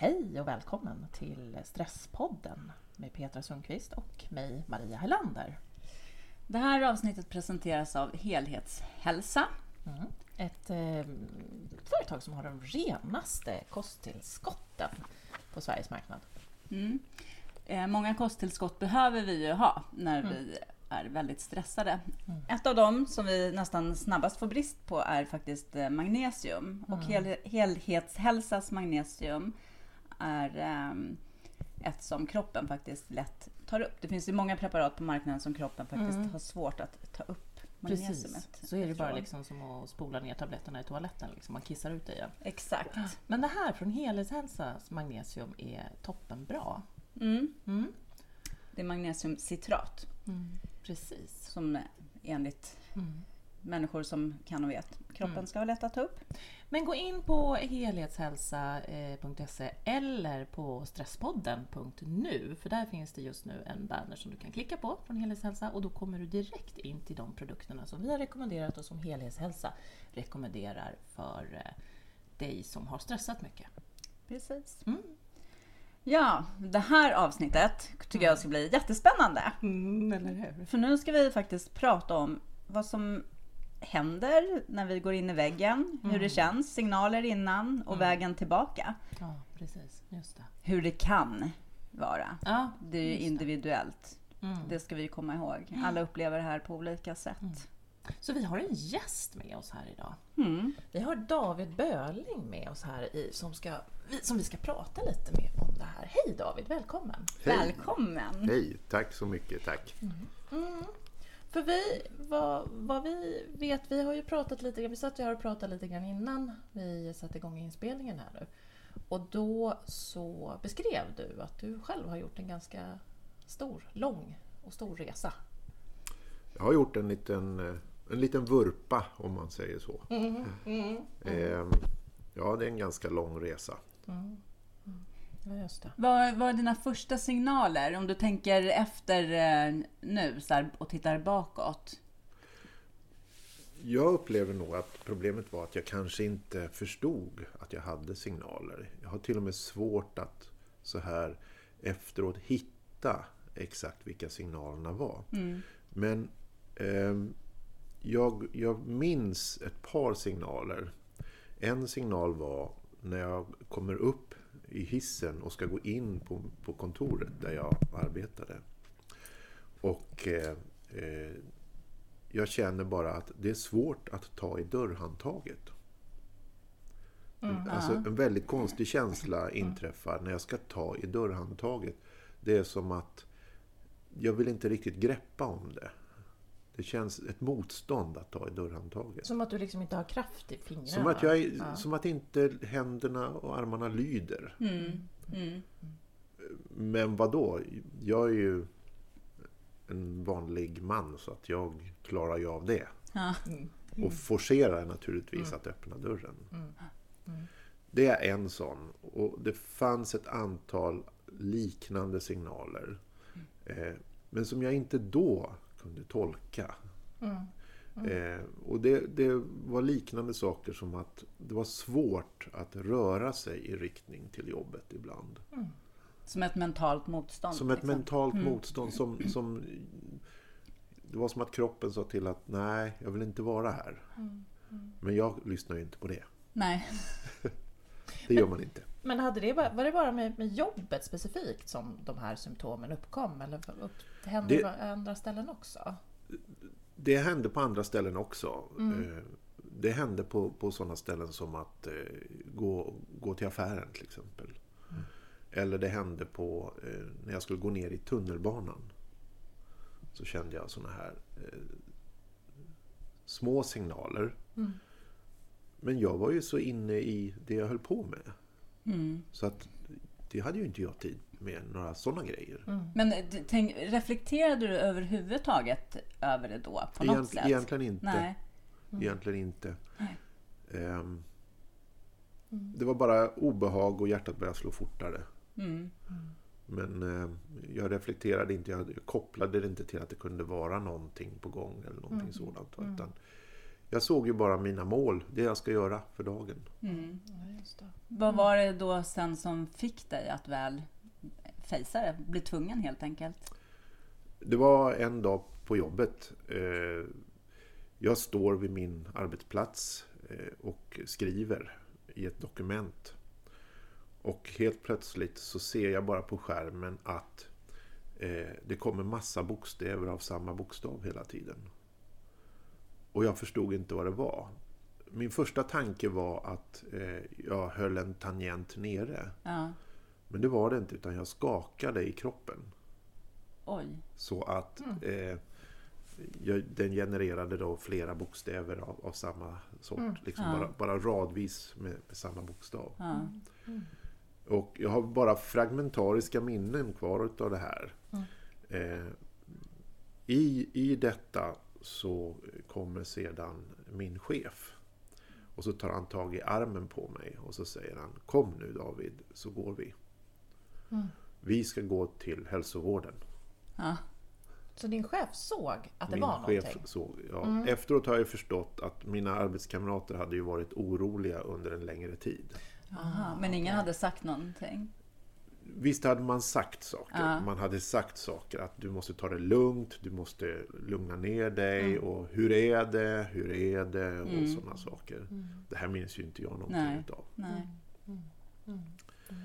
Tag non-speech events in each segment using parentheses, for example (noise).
hej och välkommen till Stresspodden med Petra Sundqvist och mig Maria Helander. Det här avsnittet presenteras av Helhetshälsa. Mm. Ett eh, företag som har de renaste kosttillskotten på Sveriges marknad. Mm. Eh, många kosttillskott behöver vi ju ha när mm. vi är väldigt stressade. Mm. Ett av dem som vi nästan snabbast får brist på är faktiskt eh, magnesium. Och mm. hel, helhetshälsas magnesium är um, ett som kroppen faktiskt lätt tar upp. Det finns ju många preparat på marknaden som kroppen faktiskt mm. har svårt att ta upp. Precis. Så är det bara liksom som att spola ner tabletterna i toaletten. Liksom. Man kissar ut det igen. Exakt. Men det här från Helhetshälsas magnesium är toppenbra. Mm. Mm. Det är magnesiumcitrat. Mm. Precis. Som enligt mm. Människor som kan och vet kroppen mm. ska ha lätt att ta upp. Men gå in på helhetshälsa.se eller på stresspodden.nu för där finns det just nu en banner som du kan klicka på från Helhetshälsa och då kommer du direkt in till de produkterna som vi har rekommenderat och som Helhetshälsa rekommenderar för eh, dig som har stressat mycket. Precis. Mm. Ja, det här avsnittet tycker jag ska bli jättespännande. Mm, eller hur? För nu ska vi faktiskt prata om vad som händer när vi går in i väggen, mm. hur det mm. känns, signaler innan och mm. vägen tillbaka. Ja, precis. Just det. Hur det kan vara. Ja, det är ju individuellt. Det. Mm. det ska vi komma ihåg. Alla upplever det här på olika sätt. Mm. Så vi har en gäst med oss här idag. Vi har David Böling med oss här i, som, ska, som vi ska prata lite med om det här. Hej David, välkommen! Hej. Välkommen! Hej, tack så mycket, tack! För vi, vad, vad, vi vet, vi har ju pratat lite grann, vi satt ju här och pratade lite grann innan vi satte igång inspelningen här nu. Och då så beskrev du att du själv har gjort en ganska stor, lång och stor resa. Jag har gjort en liten, en liten vurpa om man säger så. Mm, mm, mm. Ja, det är en ganska lång resa. Just det. Vad var dina första signaler om du tänker efter eh, nu så här, och tittar bakåt? Jag upplever nog att problemet var att jag kanske inte förstod att jag hade signaler. Jag har till och med svårt att så här efteråt hitta exakt vilka signalerna var. Mm. Men eh, jag, jag minns ett par signaler. En signal var när jag kommer upp i hissen och ska gå in på, på kontoret där jag arbetade. Och eh, eh, jag känner bara att det är svårt att ta i dörrhandtaget. Mm, alltså en väldigt konstig känsla inträffar när jag ska ta i dörrhandtaget. Det är som att jag vill inte riktigt greppa om det. Det känns ett motstånd att ta i dörrhandtaget. Som att du liksom inte har kraft i fingrarna? Som att, jag, ja. som att inte händerna och armarna lyder. Mm. Mm. Men vad då? Jag är ju en vanlig man så att jag klarar ju av det. Ja. Mm. Och forcerar naturligtvis att öppna dörren. Mm. Mm. Det är en sån. Och det fanns ett antal liknande signaler. Eh, men som jag inte då kunde tolka. Mm. Mm. Eh, och det, det, var liknande saker som att det var svårt att röra sig i riktning till jobbet ibland. Mm. Som ett mentalt motstånd? Som liksom. ett mentalt mm. motstånd. Som, som, det var som att kroppen sa till att nej, jag vill inte vara här. Mm. Mm. Men jag lyssnar ju inte på det. Nej. (laughs) det gör man inte. Men hade det, var det bara med, med jobbet specifikt som de här symptomen uppkom? Eller upp, hände det på andra ställen också? Det hände på andra ställen också. Mm. Eh, det hände på, på sådana ställen som att eh, gå, gå till affären till exempel. Mm. Eller det hände på eh, när jag skulle gå ner i tunnelbanan. Så kände jag sådana här små signaler. Mm. Men jag var ju så inne i det jag höll på med. Mm. Så att det hade ju inte jag tid med några sådana grejer. Mm. Men tänk, reflekterade du överhuvudtaget över det då? På något sätt? Egentligen inte. Nej. Mm. Egentligen inte. Um, det var bara obehag och hjärtat började slå fortare. Mm. Men eh, jag reflekterade inte, jag kopplade det inte till att det kunde vara någonting på gång eller någonting mm. sådant. Utan Jag såg ju bara mina mål, det jag ska göra för dagen. Mm. Ja, just det. Vad var det då sen som fick dig att väl fejsa det? Bli tvungen helt enkelt? Det var en dag på jobbet. Eh, Jag står vid min arbetsplats eh, och skriver i ett dokument. Och helt plötsligt så ser jag bara på skärmen att eh, det kommer massa bokstäver av samma bokstav hela tiden. Och jag förstod inte vad det var. Min första tanke var att jag höll en tangent nere. Ja. Men det var det inte, utan jag skakade i kroppen. Oj. Så att eh, jag, den genererade då flera bokstäver av, av samma sort. Liksom Ja. bara, bara radvis med, med samma bokstav. Ja. Och jag har bara fragmentariska minnen kvar utav det här. Eh, i, I detta så kommer sedan min chef. Och så tar han tag i armen på mig och så säger han Kom nu David, så går vi. Vi ska gå till hälsovården. Ja. Så din chef såg att det Min var chef någonting? såg, ja. Efteråt har jag förstått att mina arbetskamrater hade ju varit oroliga under en längre tid. Aha. Men ingen hade sagt någonting? Visst hade man sagt saker. Ja. Man hade sagt saker att du måste ta det lugnt, du måste lugna ner dig Mm. och hur är det, hur är det och sådana saker. Det här minns ju inte jag någonting Nej. utav. Nej. Ja,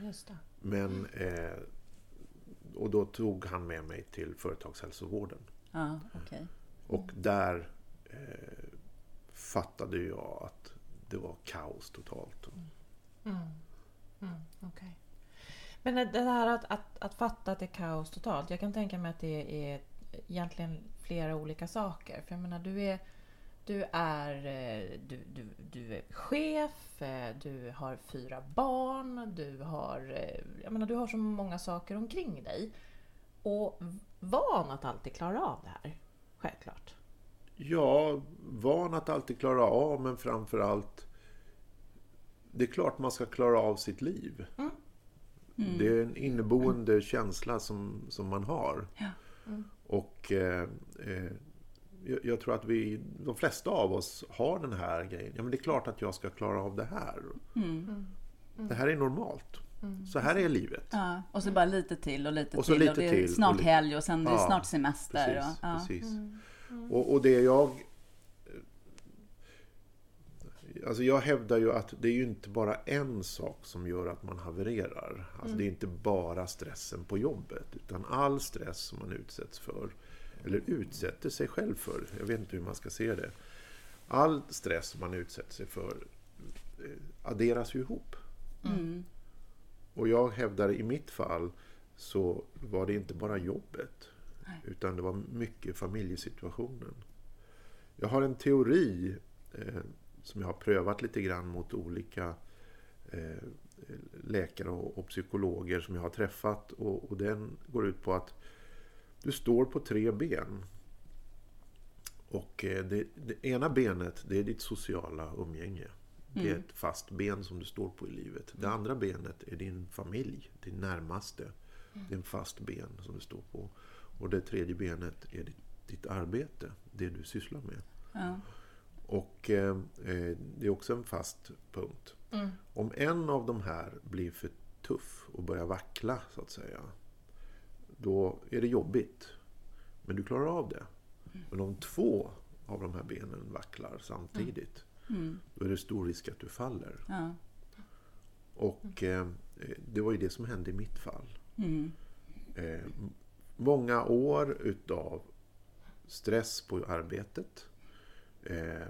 Just det. Men, eh, och då tog han med mig till företagshälsovården. Ja, okej. Och där eh, fattade jag att det var kaos totalt. Okej. Men det här att, att, att fatta att det är kaos totalt. Jag kan tänka mig att det är egentligen flera olika saker. För jag menar, du är, du är, eh, du, du, du är chef, eh, du har fyra barn, du har, eh, jag menar, du har så många saker omkring dig. Och van att alltid klara av det här. Självklart. Ja, van att alltid klara av, men framför allt det är klart man ska klara av sitt liv. Det är en inneboende känsla som, som man har. Ja. Och eh, eh, jag, jag tror att vi, de flesta av oss har den här grejen. Ja, men det är klart att jag ska klara av det här. Det här är normalt. Så här är livet. Ja. Och så bara lite till och lite Och till. lite och det är till och snart lite- helg och sen det är Ja, snart semester. Precis, och, ja. precis. Och, och det jag... Alltså jag hävdar ju att det är ju inte bara en sak som gör att man havererar. Alltså det är inte bara stressen på jobbet. Utan all stress som man utsätts för, eller utsätter sig själv för, jag vet inte hur man ska se det. All stress som man utsätter sig för eh, adderas ju ihop. Mm. Och jag hävdar i mitt fall så var det inte bara jobbet. Utan det var mycket familjesituationen. Jag har en teori eh, som jag har prövat lite grann mot olika eh, läkare och, och psykologer som jag har träffat. Och, och den går ut på att du står på tre ben. Och eh, det, det ena benet det är ditt sociala umgänge. Det är ett fast ben som du står på i livet. Det andra benet är din familj, din närmaste. Det är en fast ben som du står på. Och det tredje benet är ditt, ditt arbete, det du sysslar med. Ja. Och eh, eh, det är också en fast punkt. Om en av de här blir för tuff och börjar vackla, så att säga. Då är det jobbigt. Men du klarar av det. Men om två av de här benen vacklar samtidigt. Då är det stor risk att du faller. Ja. Och eh, det var ju det som hände i mitt fall. Mm. Eh, många år utav stress på arbetet. Eh,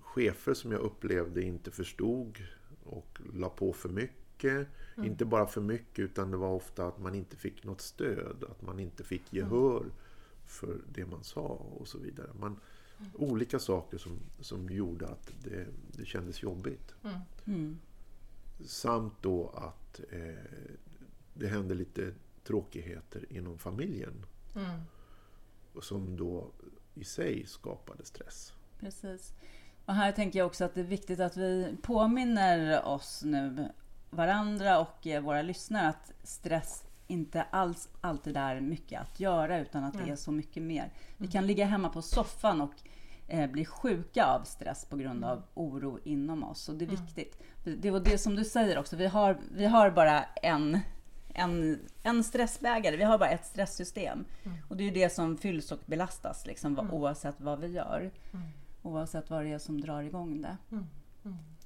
chefer som jag upplevde inte förstod och la på för mycket. Inte bara för mycket utan det var ofta att man inte fick något stöd. Att man inte fick gehör för det man sa och så vidare. Man, olika saker som, som gjorde att det, det kändes jobbigt. Mm. Samt då att eh, det hände lite tråkigheter inom familjen. Och Som då i sig skapade stress. Precis. Och här tänker jag också att det är viktigt att vi påminner oss nu, varandra och våra lyssnare, att stress inte alls alltid är mycket att göra, utan att det är så mycket mer. Vi kan ligga hemma på soffan och eh, blir sjuka av stress på grund av oro inom oss. Och det är viktigt. Det var det som du säger också, vi har, vi har bara en, en, en stressbägare, vi har bara ett stresssystem. Och det är ju det som fylls och belastas liksom, vad- oavsett vad vi gör. Oavsett vad det är som drar igång det.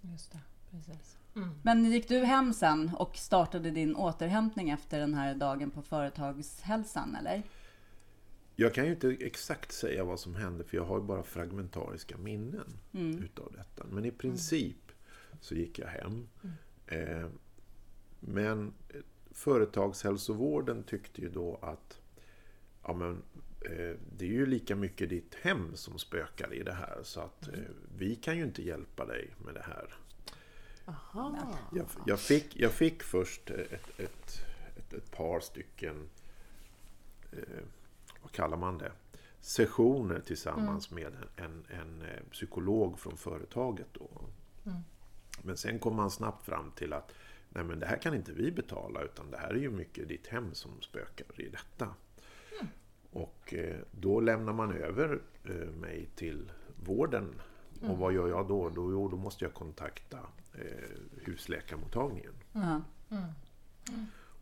Just det, precis. Men gick du hem sen och startade din återhämtning efter den här dagen på företagshälsan, eller? Jag kan ju inte exakt säga vad som hände för jag har ju bara fragmentariska minnen utav detta. Men i princip så gick jag hem. Eh, men eh, företagshälsovården tyckte ju då att ja, men, eh, det är ju lika mycket ditt hem som spökar i det här. Så att eh, vi kan ju inte hjälpa dig med det här. Jag, jag, fick, jag fick först ett, ett, ett, ett par stycken, eh, vad kallar man det, sessioner tillsammans med en, en, eh, psykolog från företaget. Då. Men sen kom man snabbt fram till att nej men det här kan inte vi betala utan det här är ju mycket ditt hem som spökar i detta. Och eh, då lämnar man över eh, mig till vården. Och vad gör jag då? då? Jo, då måste jag kontakta eh, husläkarmottagningen. Ja.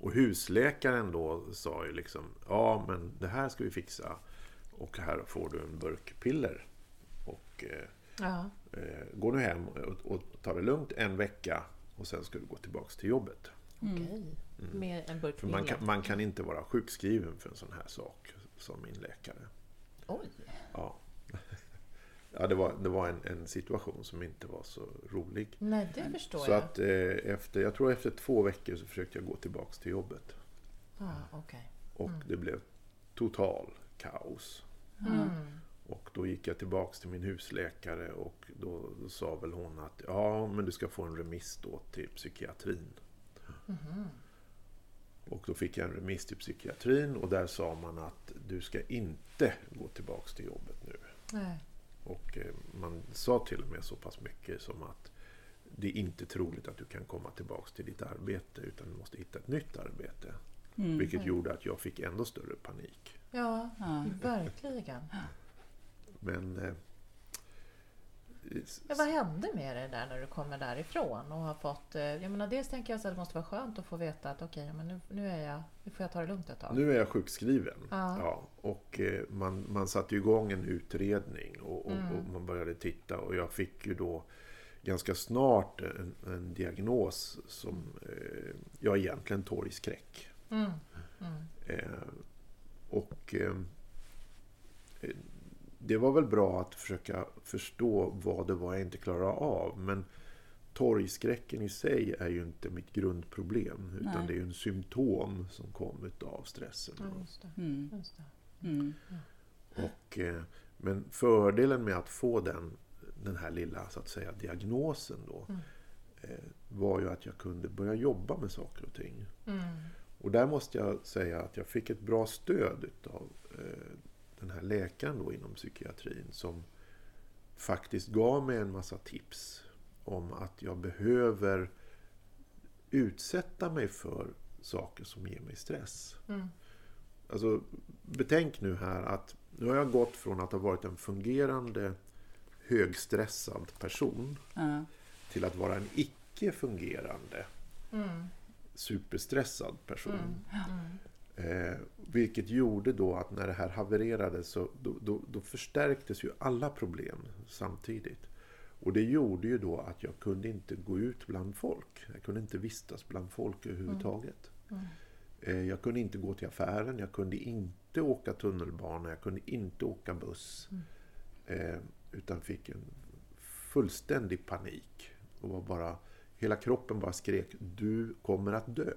Och husläkaren då sa ju liksom, ja men det här ska vi fixa. Och här får du en burk piller. Och eh, Ja. eh, gå nu hem och, och ta det lugnt en vecka. Och sen ska du gå tillbaks till jobbet. Okej. Med en burk man kan, man kan inte vara sjukskriven för en sån här sak, som min läkare. Oj. Ja, ja det var, det var en, en situation som inte var så rolig. Nej, det förstår Så jag. att eh, efter, jag tror efter två veckor så försökte jag gå tillbaks till jobbet. Ah, okej. Och det blev total kaos. Mm. Och då gick jag tillbaks till min husläkare och då sa väl hon att ja, men du ska få en remiss då till psykiatrin. Och då fick jag en remiss till psykiatrin och där sa man att du ska inte gå tillbaks till jobbet nu. Nej. Och eh, man sa till och med så pass mycket som att det är inte troligt att du kan komma tillbaks till ditt arbete utan du måste hitta ett nytt arbete. Mm. Vilket gjorde att jag fick ändå större panik. Ja, Ja. verkligen. Men eh, Men vad hände med dig där när du kommer därifrån och har fått... eh, Jag menar, dels tänker jag så att det måste vara skönt att få veta att okej, men nu, nu, är jag, nu får jag ta det lugnt ett tag. Nu är jag sjukskriven. Ja. Ja, och eh, man, man satte igång en utredning och, och, Mm. och man började titta och jag fick ju då ganska snart en, en diagnos som eh, jag egentligen torgskräck. Mm. Mm. Eh, och eh, det var väl bra att försöka förstå vad det var jag inte klarade av. Men torgskräcken i sig är ju inte mitt grundproblem. Utan Nej. det är ju en symptom som kom utav stressen. Ja, just det. Mm. Just det. Mm. Och, eh, men fördelen med att få den, den här lilla så att säga, diagnosen då, Mm. eh, var ju att jag kunde börja jobba med saker och ting. Mm. Och där måste jag säga att jag fick ett bra stöd av eh, den här läkaren då inom psykiatrin som faktiskt gav mig en massa tips om att jag behöver utsätta mig för saker som ger mig stress. Mm. Alltså, betänk nu här att nu har jag gått från att ha varit en fungerande högstressad person Ja. till att vara en icke-fungerande Mm. superstressad person. Mm. Eh, vilket gjorde då att när det här havererade så då, då, då förstärktes ju alla problem samtidigt. Och det gjorde ju då att jag kunde inte gå ut bland folk. Jag kunde inte vistas bland folk överhuvudtaget. Mm. Eh, jag kunde inte gå till affären, jag kunde inte åka tunnelbana, jag kunde inte åka buss. Eh, utan fick en fullständig panik. Och var bara, hela kroppen bara skrek, du kommer att dö.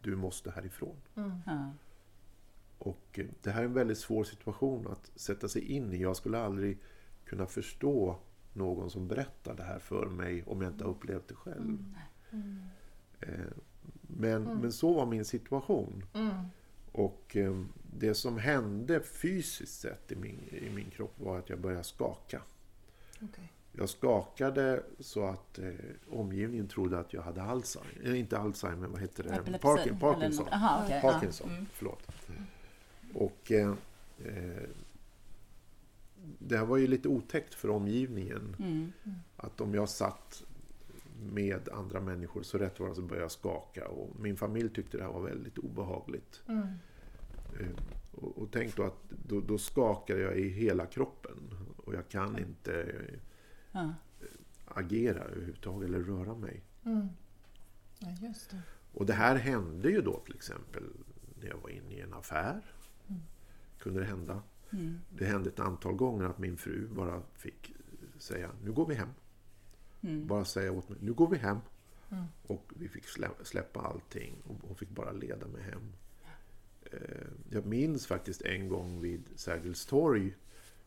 Du måste härifrån. Mm. Ja. Och eh, det här är en väldigt svår situation att sätta sig in i. Jag skulle aldrig kunna förstå någon som berättar det här för mig om jag inte har upplevt det själv. Mm. Eh, Men, men så var min situation. Mm. Och eh, det som hände fysiskt sett i min, i min kropp var att jag började skaka. Okej. Jag skakade så att eh, omgivningen trodde att jag hade Alzheimer. Eh, inte Alzheimer, vad heter det? Epilepsi? Parkin- Parkinson. något- Aha. Ja. Parkinson, Mm. förlåt. Och eh, eh, det här var ju lite otäckt för omgivningen. Mm. Att om jag satt med andra människor så rätt var det så började jag skaka. Och min familj tyckte det här var väldigt obehagligt. Mm. Eh, Och, och tänk då att då, då skakar jag i hela kroppen. Och jag kan inte eh, Ja. agera överhuvudtaget eller röra mig. Mm. Ja, just det. Och det här hände ju då till exempel när jag var inne i en affär. Kunde det hända. Mm. Det hände ett antal gånger att min fru bara fick säga nu går vi hem. Mm. Bara säga åt mig nu går vi hem. Mm. Och vi fick slä- släppa allting och hon fick bara leda mig hem. Eh, Jag minns faktiskt en gång vid Sergels torg.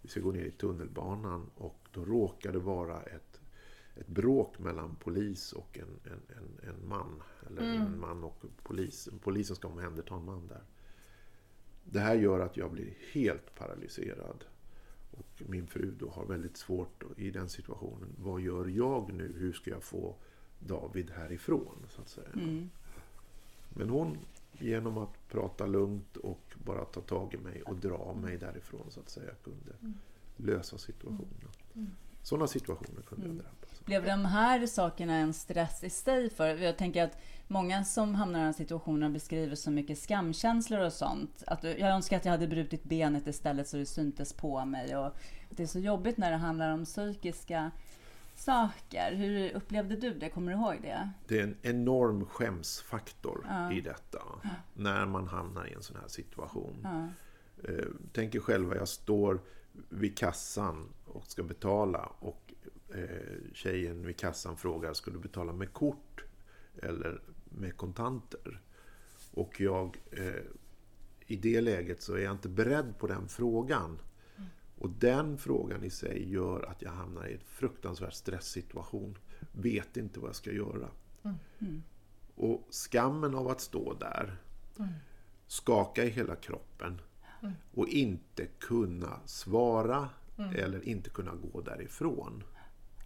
Vi ska gå ner i tunnelbanan och då råkade det vara ett, ett bråk mellan polis och en, en, en, en man. Eller Mm. en man och polis. Polisen ska omhänderta en man där. Det här gör att jag blir helt paralyserad. Och min fru då har väldigt svårt i den situationen. Vad gör jag nu? Hur ska jag få David härifrån? Så att säga. Mm. Men hon, genom att prata lugnt och bara ta tag i mig och dra mig därifrån så att säga, kunde lösa situationen. Sådana situationer kunde jag drabbas. Blev de här sakerna en stress i sig för Jag tänker att många som hamnar i den här situationen beskriver så mycket skamkänslor och sånt. Att jag önskar att jag hade brutit benet istället så det syntes på mig. Och det är så jobbigt när det handlar om psykiska saker. Hur upplevde du det? Kommer du ihåg det? Det är en enorm skämsfaktor Ja. i detta. När man hamnar i en sån här situation. Ja. Eh, Tänk er själva, jag står vid kassan och ska betala och eh, tjejen vid kassan frågar, ska du betala med kort eller med kontanter? Och jag, eh, i det läget så är jag inte beredd på den frågan. Och den frågan i sig gör att jag hamnar i en fruktansvärd stresssituation. Vet inte vad jag ska göra. Och skammen av att stå där, skaka i hela kroppen och inte kunna svara eller inte kunna gå därifrån.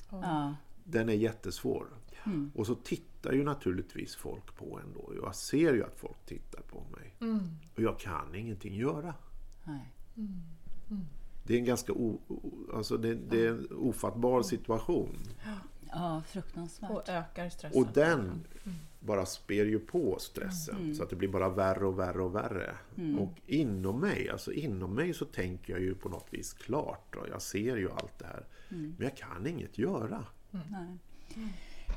Ja. Den är jättesvår. Och så tittar ju naturligtvis folk på en då. Jag ser ju att folk tittar på mig. Och jag kan ingenting göra. Det är en ganska o, alltså det, det är en ofattbar situation. Ja, fruktansvärt. Och ökar stressen. Och den bara spär ju på stressen så att det blir bara värre och värre och värre. Och inom mig, alltså inom mig så tänker jag ju på något vis klart. Och jag ser ju allt det här. Men jag kan inget göra. Nej.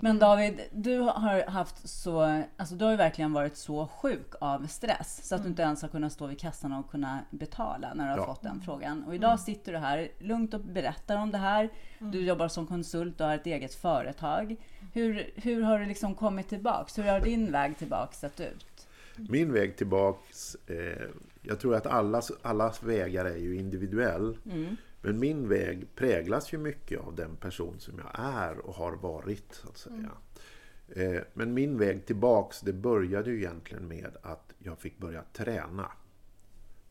Men David, du har haft så, alltså du har ju verkligen varit så sjuk av stress så att du inte ens har kunnat stå vid kassan och kunna betala när du har Ja. fått den frågan. Och idag sitter du här lugnt och berättar om det här. Du jobbar som konsult och har ett eget företag. Hur, hur har du liksom kommit tillbaks? Hur har din väg tillbaks sett ut? Min väg tillbaks, eh, jag tror att allas, allas vägar är ju individuell. Men min väg präglas ju mycket av den person som jag är och har varit. så att säga. Eh, men min väg tillbaks, det började ju egentligen med att jag fick börja träna.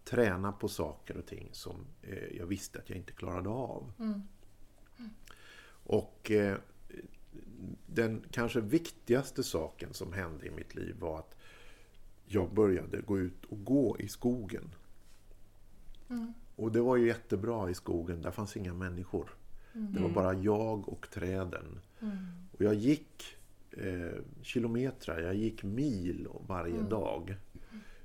Träna på saker och ting som eh, jag visste att jag inte klarade av. Och eh, den kanske viktigaste saken som hände i mitt liv var att jag började gå ut och gå i skogen. Och det var ju jättebra i skogen, där fanns inga människor. Det var bara jag och träden. Och jag gick eh, kilometrar, jag gick mil varje dag.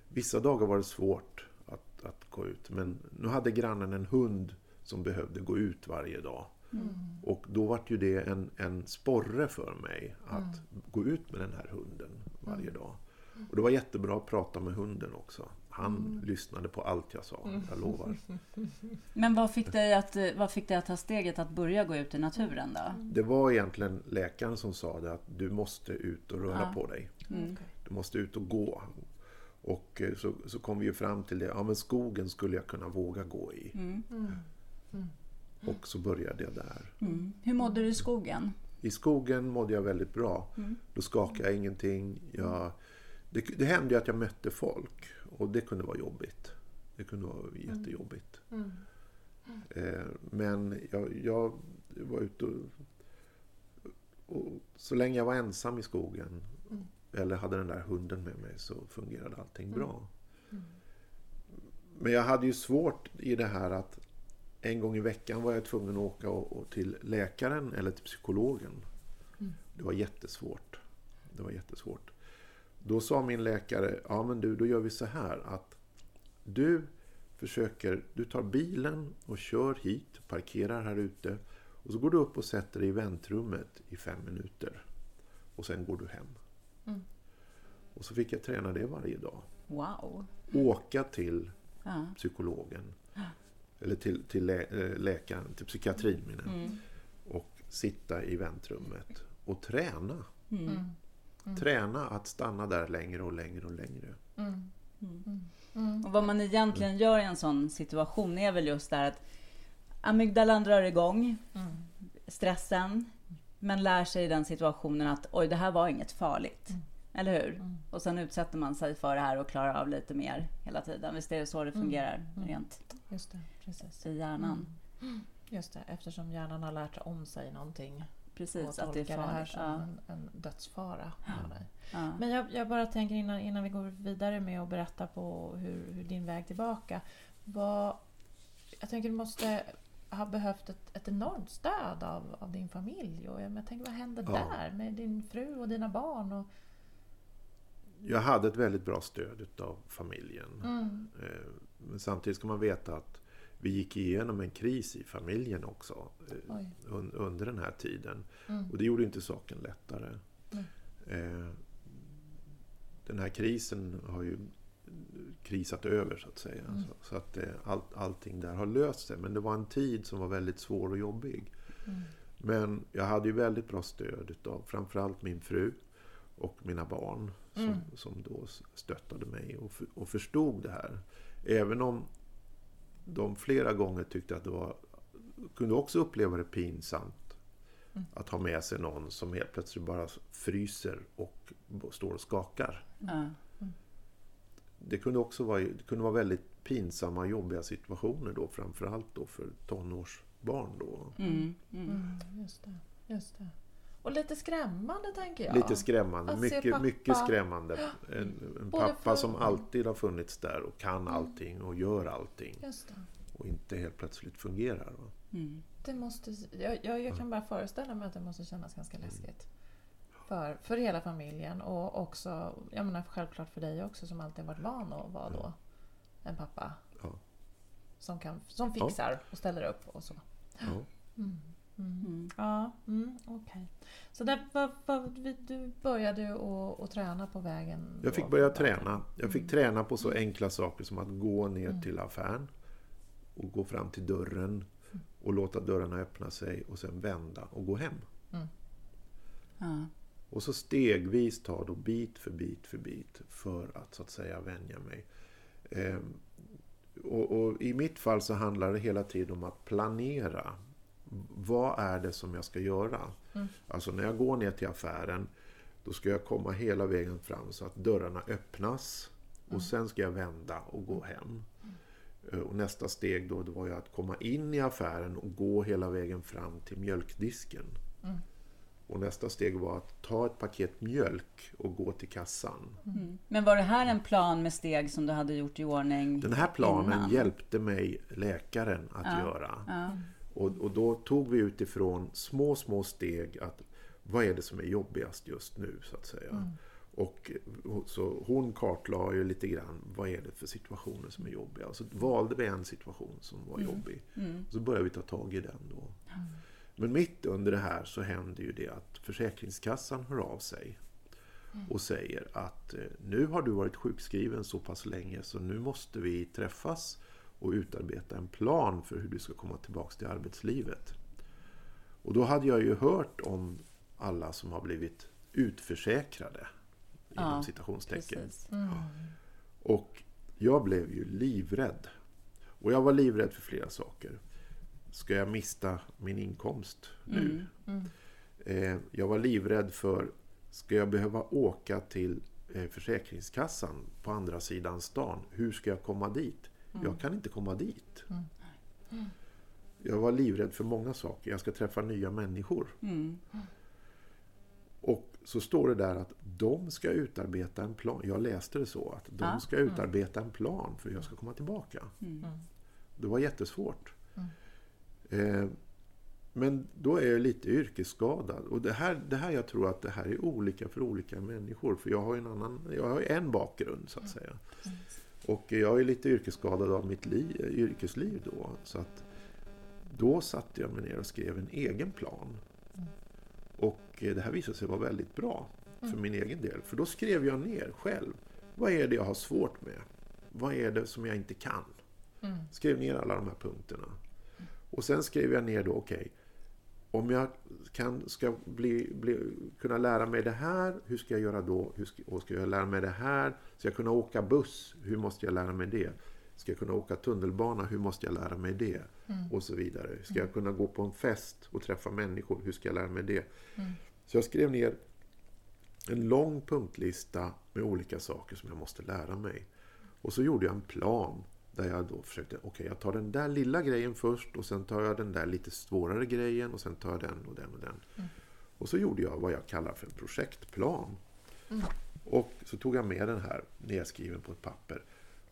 Vissa dagar var det svårt att, att gå ut, men nu hade grannen en hund som behövde gå ut varje dag. Och då var ju det en, en sporre för mig att gå ut med den här hunden varje dag. Och det var jättebra att prata med hunden också. Han lyssnade på allt jag sa, jag lovar. (laughs) Men vad fick, dig att, vad fick dig att ta steget att börja gå ut i naturen då? Det var egentligen läkaren som sa det att du måste ut och röra Ja. på dig. Mm. Du måste ut och gå. Och eh, så, så kom vi ju fram till det, ja men skogen skulle jag kunna våga gå i. Mm. Och så började jag där. Mm. Hur mådde du i skogen? I skogen mådde jag väldigt bra. Då skakade jag ingenting. Jag, det, det hände ju att jag mötte folk och det kunde vara jobbigt. Det kunde vara jättejobbigt. Eh, men jag, jag var ute och, och så länge jag var ensam i skogen eller hade den där hunden med mig så fungerade allting bra. Men jag hade ju svårt i det här att en gång i veckan var jag tvungen att åka och, och till läkaren eller till psykologen. Det var jättesvårt. Det var jättesvårt. Då sa min läkare, ja men du, då gör vi så här att du försöker, du tar bilen och kör hit, parkerar här ute och så går du upp och sätter dig i väntrummet i fem minuter. Och sen går du hem. Mm. Och så fick jag träna det varje dag. Wow. Åka till Ja. psykologen. Eller till, till lä, eh, läkaren, till psykiatrin menar. Mm. Och sitta i väntrummet och träna. Mm. Träna att stanna där längre och längre och längre. Mm. Och vad man egentligen gör i en sån situation är väl just där att amygdalan drar igång, Mm. stressen, men lär sig i den situationen att oj, det här var inget farligt. Eller hur? Och sen utsätter man sig för det här och klarar av lite mer hela tiden. Visst är det så det fungerar rent Just det, precis. i hjärnan? Just det, eftersom hjärnan har lärt om sig någonting Precis, att det är tolkar det här som Ja. en, en dödsfara. Ja. Men jag, jag bara tänker innan, innan vi går vidare med att berätta på hur, hur din väg tillbaka. Vad, jag tänker du måste ha behövt ett, ett enormt stöd av, av din familj. Och jag, men jag tänker, vad hände Ja. där med din fru och dina barn? Och, Jag hade ett väldigt bra stöd utav familjen. mm, Eh, Men samtidigt ska man veta att vi gick igenom en kris i familjen också eh, un- under den här tiden. Mm, Och det gjorde inte saken lättare. Eh, Den här krisen har ju krisat över så att säga. Mm. Så, så att eh, all, allting där har löst sig. Men det var en tid som var väldigt svår och jobbig. mm, Men jag hade ju väldigt bra stöd utav framförallt min fru och mina barn som, Mm. som då stöttade mig och, och förstod det här. Även om de flera gånger tyckte att det var kunde också uppleva det pinsamt Mm. att ha med sig någon som helt plötsligt bara fryser och står och skakar. Ja. Det kunde också vara, det kunde vara väldigt pinsamma jobbiga situationer då, framförallt då för tonårsbarn då. Mm. Mm. mm, just det, just det. Och lite skrämmande tänker jag. Lite skrämmande, Att mycket, pappa- mycket skrämmande. En, en pappa för- som alltid har funnits där och kan allting och gör allting. Just det. Och inte helt plötsligt fungerar. Va? Mm. Det måste, jag, jag, jag kan bara föreställa mig att det måste kännas ganska läskigt. För, för hela familjen och också, jag menar självklart för dig också som alltid varit van att vara då en pappa. Ja. Som, kan, som fixar och ställer upp och så. Ja. Mm. Mm. Mm. Ja, mm, okej. Så där, vad, vi- du började att, träna på vägen? Jag då fick börja träna. Jag fick Mm. träna på så enkla saker som att gå ner till affären och gå fram till dörren och låta dörrarna öppna sig och sen vända och gå hem. Ja. Och så stegvis ta då bit för bit för bit för att så att säga vänja mig. Ehm, och, och I mitt fall så handlar det hela tiden om att planera. Vad är det som jag ska göra? Mm. Alltså när jag går ner till affären då ska jag komma hela vägen fram så att dörrarna öppnas. Och sen ska jag vända och gå hem. Eh, Och nästa steg då, det var ju att komma in i affären och gå hela vägen fram till mjölkdisken. Mm. Och nästa steg var att ta ett paket mjölk och gå till kassan. Mm. Men var det här en plan med steg som du hade gjort i ordning Den här planen innan? hjälpte mig läkaren att Ja. göra. Ja. Och, och då tog vi utifrån små, små steg att vad är det som är jobbigast just nu så att säga. Och och så hon kartlade ju lite grann vad är det för situationer som är jobbiga. Så valde vi en situation som var jobbig. Mm. Så började vi ta tag i den då. Men mitt under det här så händer ju det att Försäkringskassan hör av sig och säger att eh, nu har du varit sjukskriven så pass länge så nu måste vi träffas och utarbeta en plan för hur du ska komma tillbaka till arbetslivet. Och då hade jag ju hört om alla som har blivit utförsäkrade inom Ja, citationstecken. Mm. Och jag blev ju livrädd. Och jag var livrädd för flera saker. Ska jag mista min inkomst nu? Mm. Eh, jag var livrädd för, ska jag behöva åka till eh, Försäkringskassan på andra sidan stan? Hur ska jag komma dit? Jag kan inte komma dit. Jag var livrädd för många saker. Jag ska träffa nya människor. Mm. Och så står det där att de ska utarbeta en plan. Jag läste det så att de ska utarbeta en plan för hur jag ska komma tillbaka. Mm. Det var jättesvårt. Mm. Eh, men då är jag lite yrkesskadad. Och det här, det här jag tror att det här är olika för olika människor. För jag har en annan, jag har en bakgrund så att säga. Och jag är lite yrkesskadad av mitt liv, yrkesliv då. Så att då satte jag mig ner och skrev en egen plan. Och det här visade sig vara väldigt bra för min egen del. För då skrev jag ner själv. Vad är det jag har svårt med? Vad är det som jag inte kan? Skrev ner alla de här punkterna. Och sen skrev jag ner då, okej. Okay, om jag kan, ska bli, bli, kunna lära mig det här, hur ska jag göra då? Hur ska, och ska jag lära mig det här? Ska jag kunna åka buss? Hur måste jag lära mig det? Ska jag kunna åka tunnelbana? Hur måste jag lära mig det? Mm. Och så vidare. Ska jag kunna gå på en fest och träffa människor? Hur ska jag lära mig det? Mm. Så jag skrev ner en lång punktlista med olika saker som jag måste lära mig. Och så gjorde jag en plan där jag då försökte, okej okay, jag tar den där lilla grejen först och sen tar jag den där lite svårare grejen och sen tar jag den och den och den. Mm. Och så gjorde jag vad jag kallar för en projektplan. Mm. Och så tog jag med den här nedskriven på ett papper.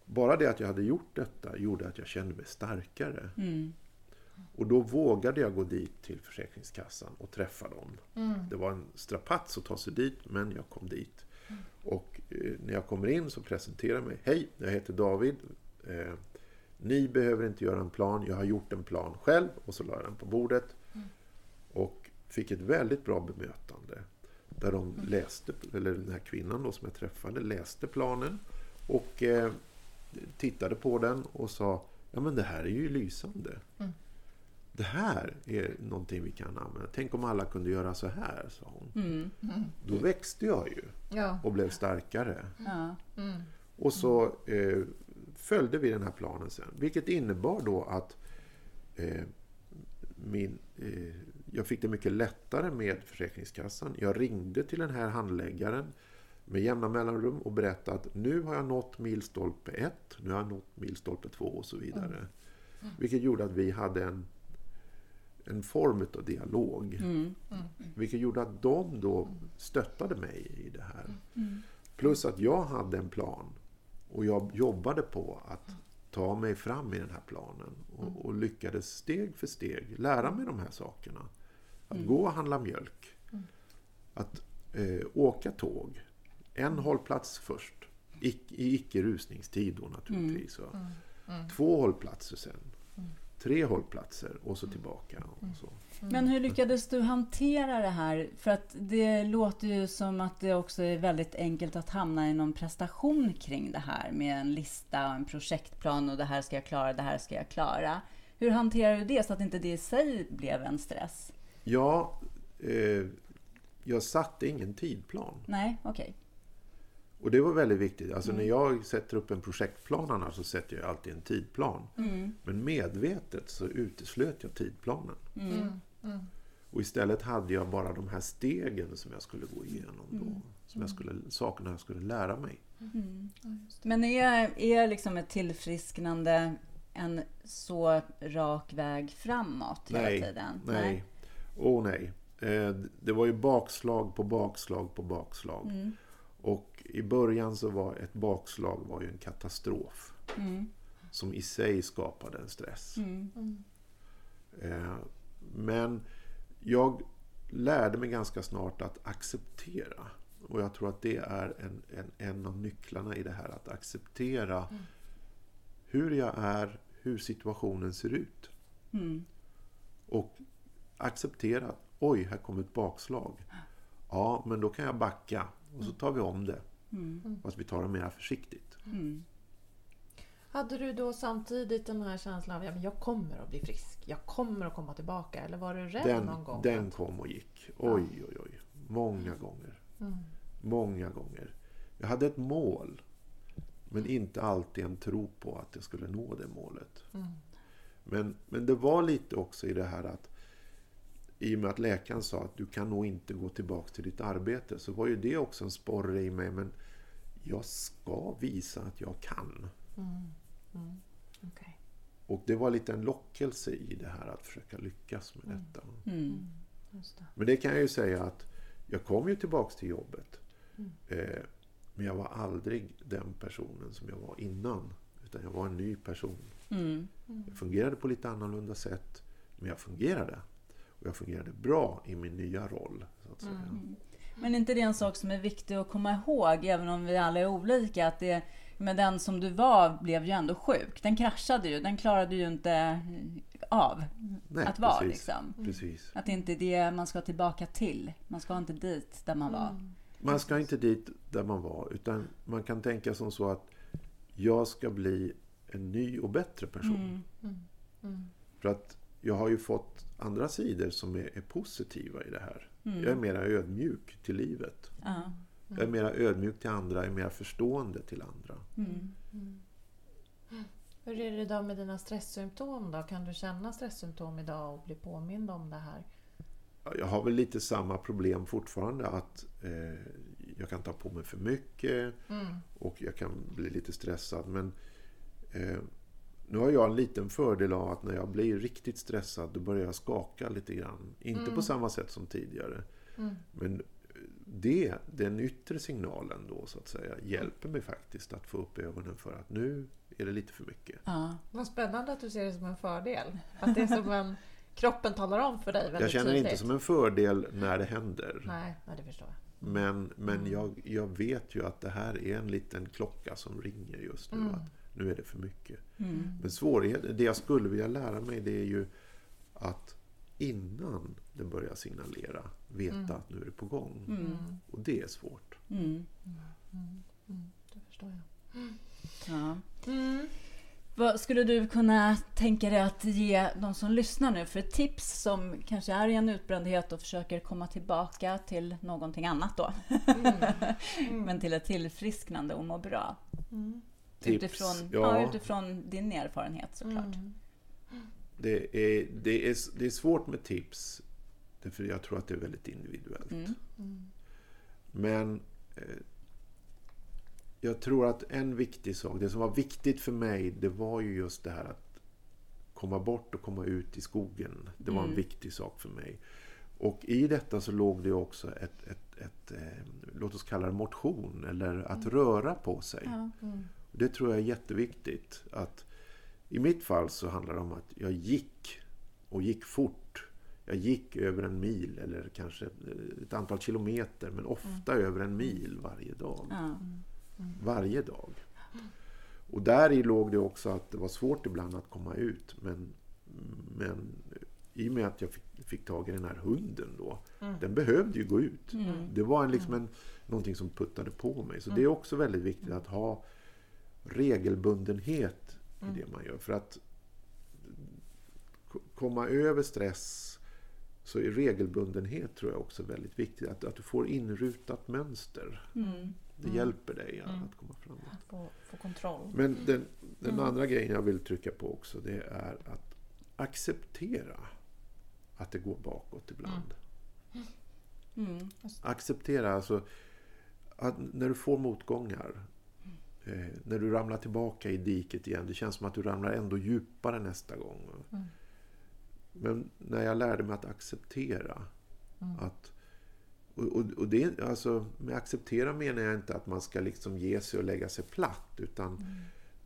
Bara det att jag hade gjort detta gjorde att jag kände mig starkare. Mm. Och då vågade jag gå dit till Försäkringskassan och träffa dem. Mm. Det var en strapats att ta sig dit, men jag kom dit. Mm. Och eh, när jag kommer in så presenterar jag mig. Hej, jag heter David. Eh, ni behöver inte göra en plan, jag har gjort en plan själv. Och så la jag den på bordet. Mm. Och fick ett väldigt bra bemötande. Där de mm. läste, eller den här kvinnan då som jag träffade, läste planen. Och eh, tittade på den och sa Ja men det här är ju lysande. Mm. Det här är någonting vi kan använda. Tänk om alla kunde göra så här, sa hon. Mm. Då växte jag ju ja. och blev starkare. Ja. Och så eh, följde vi den här planen sen. Vilket innebar då att eh, min, eh, jag fick det mycket lättare med Försäkringskassan. Jag ringde till den här handläggaren med jämna mellanrum och berättade att nu har jag nått milstolpe 1, nu har jag nått milstolpe 2 och så vidare. Mm. Mm. Vilket gjorde att vi hade en, en form av dialog. Mm. mm. Vilket gjorde att de då stöttade mig i det här. Mm. Plus att jag hade en plan och jag jobbade på att ta mig fram i den här planen och, och lyckades steg för steg lära mig de här sakerna. Att mm. gå och handla mjölk. Mm. Att eh, åka tåg. En mm. hållplats först. I, i icke rusningstid då naturligtvis. Mm. mm. Mm. Två hållplatser sen tre hållplatser och så tillbaka. Och så. Mm. Men hur lyckades du hantera det här? För att det låter ju som att det också är väldigt enkelt att hamna i någon prestation kring det här med en lista och en projektplan och det här ska jag klara, det här ska jag klara. Hur hanterar du det så att inte det i sig blev en stress? Ja, eh, jag satte ingen tidplan. Nej, okej. Okay. Och det var väldigt viktigt. Alltså mm. när jag sätter upp en projektplan annars så sätter jag alltid en tidplan. Mm. Men medvetet så uteslöt jag tidplanen. Mm. mm. mm. Och istället hade jag bara de här stegen som jag skulle gå igenom då. Mm. Som jag skulle, sakerna jag skulle lära mig. Men är, är liksom ett tillfrisknande en så rak väg framåt hela nej, tiden? Nej. Åh oh, nej. Eh, det var ju bakslag på bakslag på bakslag. Och i början så var ett bakslag var ju en katastrof. Mm. Som i sig skapade en stress. Mm. Eh, men jag lärde mig ganska snart att acceptera. Och jag tror att det är en, en, en av nycklarna i det här. Att acceptera mm. hur jag är, hur situationen ser ut. Mm. Och acceptera att oj, här kommer ett bakslag. Ja, men då kan jag backa och så tar vi om det. Mm. Fast vi tar det mer försiktigt. Mm. Hade du då samtidigt den här känslan av att jag kommer att bli frisk, jag kommer att komma tillbaka? Eller var du rädd den, någon gång? Den kom och gick. Oj, oj, oj. Många gånger. Mm. Många gånger. Jag hade ett mål. Men inte alltid en tro på att jag skulle nå det målet. Mm. Men, men det var lite också i det här att i och med att läkaren sa att du kan nog inte gå tillbaka till ditt arbete så var ju det också en sporre i mig. Men jag ska visa att jag kan. Mm. Mm. Okay. Och det var lite en lockelse i det här att försöka lyckas med mm. detta. Mm. Det. Men det kan jag ju säga att jag kom ju tillbaka till jobbet. Mm. Eh, men jag var aldrig den personen som jag var innan. Utan jag var en ny person. Mm. Jag fungerade på lite annorlunda sätt Men jag fungerade. Och jag fungerade bra i min nya roll. Så att säga. Mm. Men är inte det en sak som är viktig att komma ihåg, även om vi alla är olika? Att det, men den som du var blev ju ändå sjuk. Den kraschade ju. Den klarade ju inte av Nej, att vara. precis. Liksom. Precis. Att det inte är det man ska tillbaka till. Man ska inte dit där man var. Man ska inte dit där man var. Utan man kan tänka som så att jag ska bli en ny och bättre person. För att jag har ju fått andra sidor som är, är positiva i det här. Jag är mera ödmjuk till livet. Ja. Jag är mera ödmjuk till andra, jag är mera förstående till andra. Hur är det idag med dina stresssymptom då? Kan du känna stresssymptom idag och bli påmind om det här? Jag har väl lite samma problem fortfarande att eh, jag kan ta på mig för mycket och jag kan bli lite stressad. Men eh, nu har jag en liten fördel av att när jag blir riktigt stressad då börjar jag skaka lite grann. Inte på samma sätt som tidigare. Men det, den yttre signalen då så att säga hjälper mig faktiskt att få upp ögonen för att nu är det lite för mycket. Ja. Vad spännande att du ser det som en fördel. Att det är som en... (laughs) Kroppen talar om för dig väldigt Jag känner tydligt. inte som en fördel när det händer. Nej, nej, det förstår jag. Men, men jag, jag vet ju att det här är en liten klocka som ringer just nu. Att nu är det för mycket. Men svårigheten, det jag skulle vilja lära mig det är ju att innan den börjar signalera veta att nu är det på gång. Och det är svårt. Mm. Det förstår jag. Ja. Vad skulle du kunna tänka dig att ge de som lyssnar nu för ett tips som kanske är i en utbrändhet och försöker komma tillbaka till någonting annat då? (laughs) Men till ett tillfrisknande och må bra. Tips, Utifrån, ja. ja. utifrån din erfarenhet såklart. Det är, det, är, det är svårt med tips. Därför jag tror att det är väldigt individuellt. Mm. Men eh, jag tror att en viktig sak, det som var viktigt för mig, det var ju just det här att komma bort och komma ut i skogen. Det var en Mm. viktig sak för mig. Och i detta så låg det också ett, ett, ett eh, låt oss kalla det motion, eller att röra på sig. Mm. Ja. Och Det tror jag är jätteviktigt. Att I mitt fall så handlar det om att jag gick och gick fort. Jag gick över en mil eller kanske ett antal kilometer men ofta över en mil varje dag. Ja. Varje dag. Och där i låg det också att det var svårt ibland att komma ut. Men, men i och med att jag fick, fick tag i den här hunden då. Den behövde ju gå ut. Det var en, liksom en, någonting som puttade på mig. Så det är också väldigt viktigt att ha regelbundenhet i det man gör. För att komma över stress så är regelbundenhet tror jag också väldigt viktigt. Att, att du får inrutat mönster. Mm. Det hjälper dig att komma framåt. Få, få kontroll. Men den, den andra grejen jag vill trycka på också det är att acceptera att det går bakåt ibland. Mm. Acceptera alltså att när du får motgångar, när du ramlar tillbaka i diket igen, det känns som att du ramlar ändå djupare nästa gång. Men när jag lärde mig att acceptera att och, och, det, alltså, med acceptera menar jag inte att man ska liksom ge sig och lägga sig platt. Utan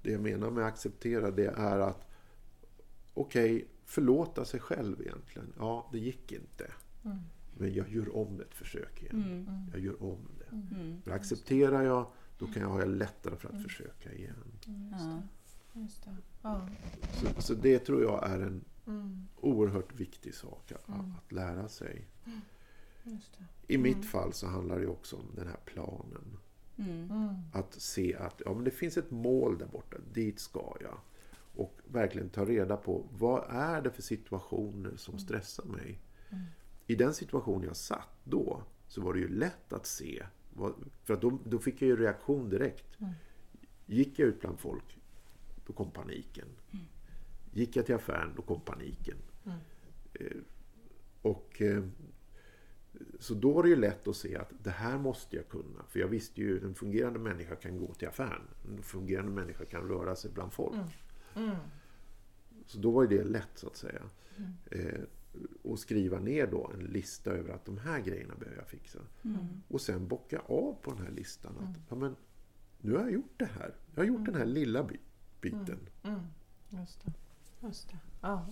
det jag menar med acceptera det är att okej, förlåta sig själv egentligen. Ja, det gick inte. Men jag gör om ett försök igen. Jag gör om det. Mm. För accepterar jag, då kan jag ha lättare för att försöka igen. Ja. Just det. Ja. Så, så det tror jag är en Mm. oerhört viktig sak att, att lära sig. Just det. I mitt fall så handlar det också om den här planen. Mm. Mm. Att se att ja, men det finns ett mål där borta, dit ska jag. Och verkligen ta reda på vad är det för situationer som stressar mig. I den situation jag satt då så var det ju lätt att se. För att då, då fick jag ju reaktion direkt. Gick jag ut bland folk, då kom paniken. Gick jag till affären, då kom paniken. Eh, och eh, så då var det ju lätt att se att det här måste jag kunna. För jag visste ju att en fungerande människa kan gå till affären. En fungerande människa kan röra sig bland folk. Mm. Så då var ju det lätt så att säga. Eh, och skriva ner då en lista över att de här grejerna behöver jag fixa. Och sen bocka av på den här listan. Att, ja, men, nu har jag gjort det här. Jag har gjort den här lilla by- biten. Mm. Just det. Just det. Ja.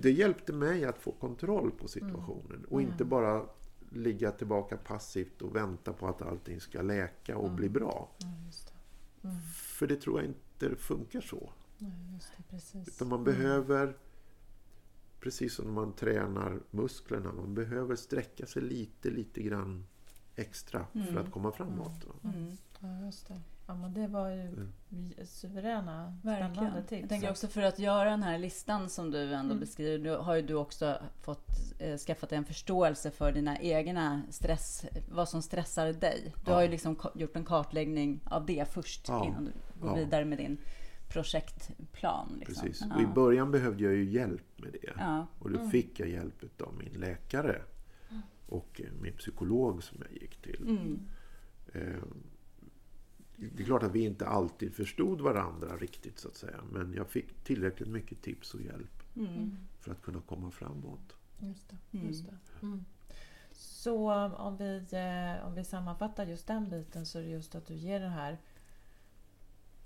Det hjälpte mig att få kontroll på situationen och inte bara ligga tillbaka passivt och vänta på att allting ska läka och bli bra. Det. Mm. För det tror jag inte funkar så. Nej, det. Utan man behöver, precis som när man tränar musklerna, man behöver sträcka sig lite, lite grann extra för att komma framåt. va. Mm. Ja, just det. Ja, men det var ju Mm. suveräna, Verkligen. spännande tips. Jag tänker också för att göra den här listan som du ändå Mm. beskriver, då har ju du också fått eh, skaffat en förståelse för dina egna stress, vad som stressar dig. Du Ja. har ju liksom gjort en kartläggning av det först Ja. innan du går Ja. vidare med din projektplan. Liksom. Precis. Ja. Och I början behövde jag ju hjälp med det. Ja. Och då fick jag hjälp av min läkare och eh, min psykolog som jag gick till. Mm. Eh, Det är klart att vi inte alltid förstod varandra riktigt så att säga. Men jag fick tillräckligt mycket tips och hjälp Mm. för att kunna komma framåt. Just det. Mm. Just det. Mm. Så om vi, eh, om vi sammanfattar just den biten så är det just att du ger den här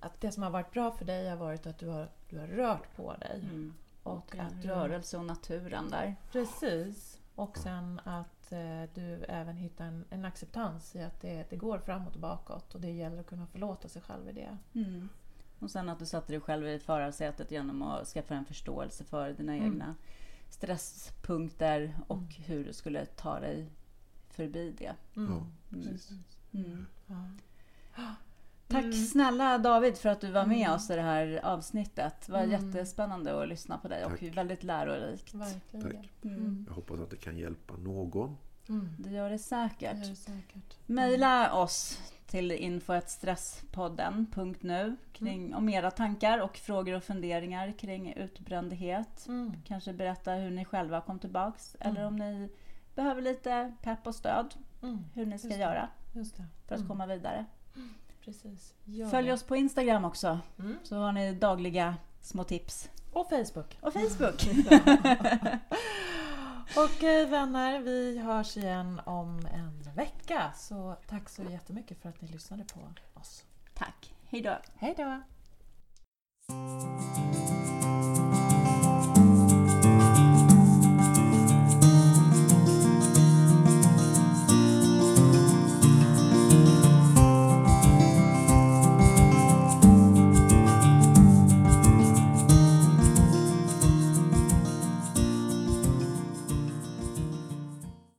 att det som har varit bra för dig har varit att du har, du har rört på dig. Mm. Och Och att rörelse och naturen där. Precis. Och sen att eh, du även hittar en, en acceptans i att det, det går framåt och bakåt och det gäller att kunna förlåta sig själv i det. Mm. Och sen att du satte dig själv i förarsätet genom att skaffa en förståelse för dina Mm. egna stresspunkter och hur du skulle ta dig förbi det. Mm. Ja, Precis. Mm. Tack Mm. snälla David för att du var med Mm. oss i det här avsnittet. Det var Mm. jättespännande att lyssna på dig och Tack. väldigt lärorikt. Verkligen. Tack. Mm. Jag hoppas att det kan hjälpa någon. Mm. Det gör det Det säkert. gör det säkert. Mejla oss till info.stresspodden.nu kring om era tankar och frågor och funderingar kring utbrändhet. Mm. Kanske berätta hur ni själva kom tillbaks Mm. eller om ni behöver lite pepp och stöd Mm. hur ni ska Just det. göra Just det. för att Mm. komma vidare. Precis. Gör Följ oss på Instagram också Mm. så har ni dagliga små tips. Och Facebook. Och Facebook. (laughs) (laughs) Okej vänner, vi hörs igen om en vecka. Så tack så jättemycket för att ni lyssnade på oss. Tack. Hej då. Hej då!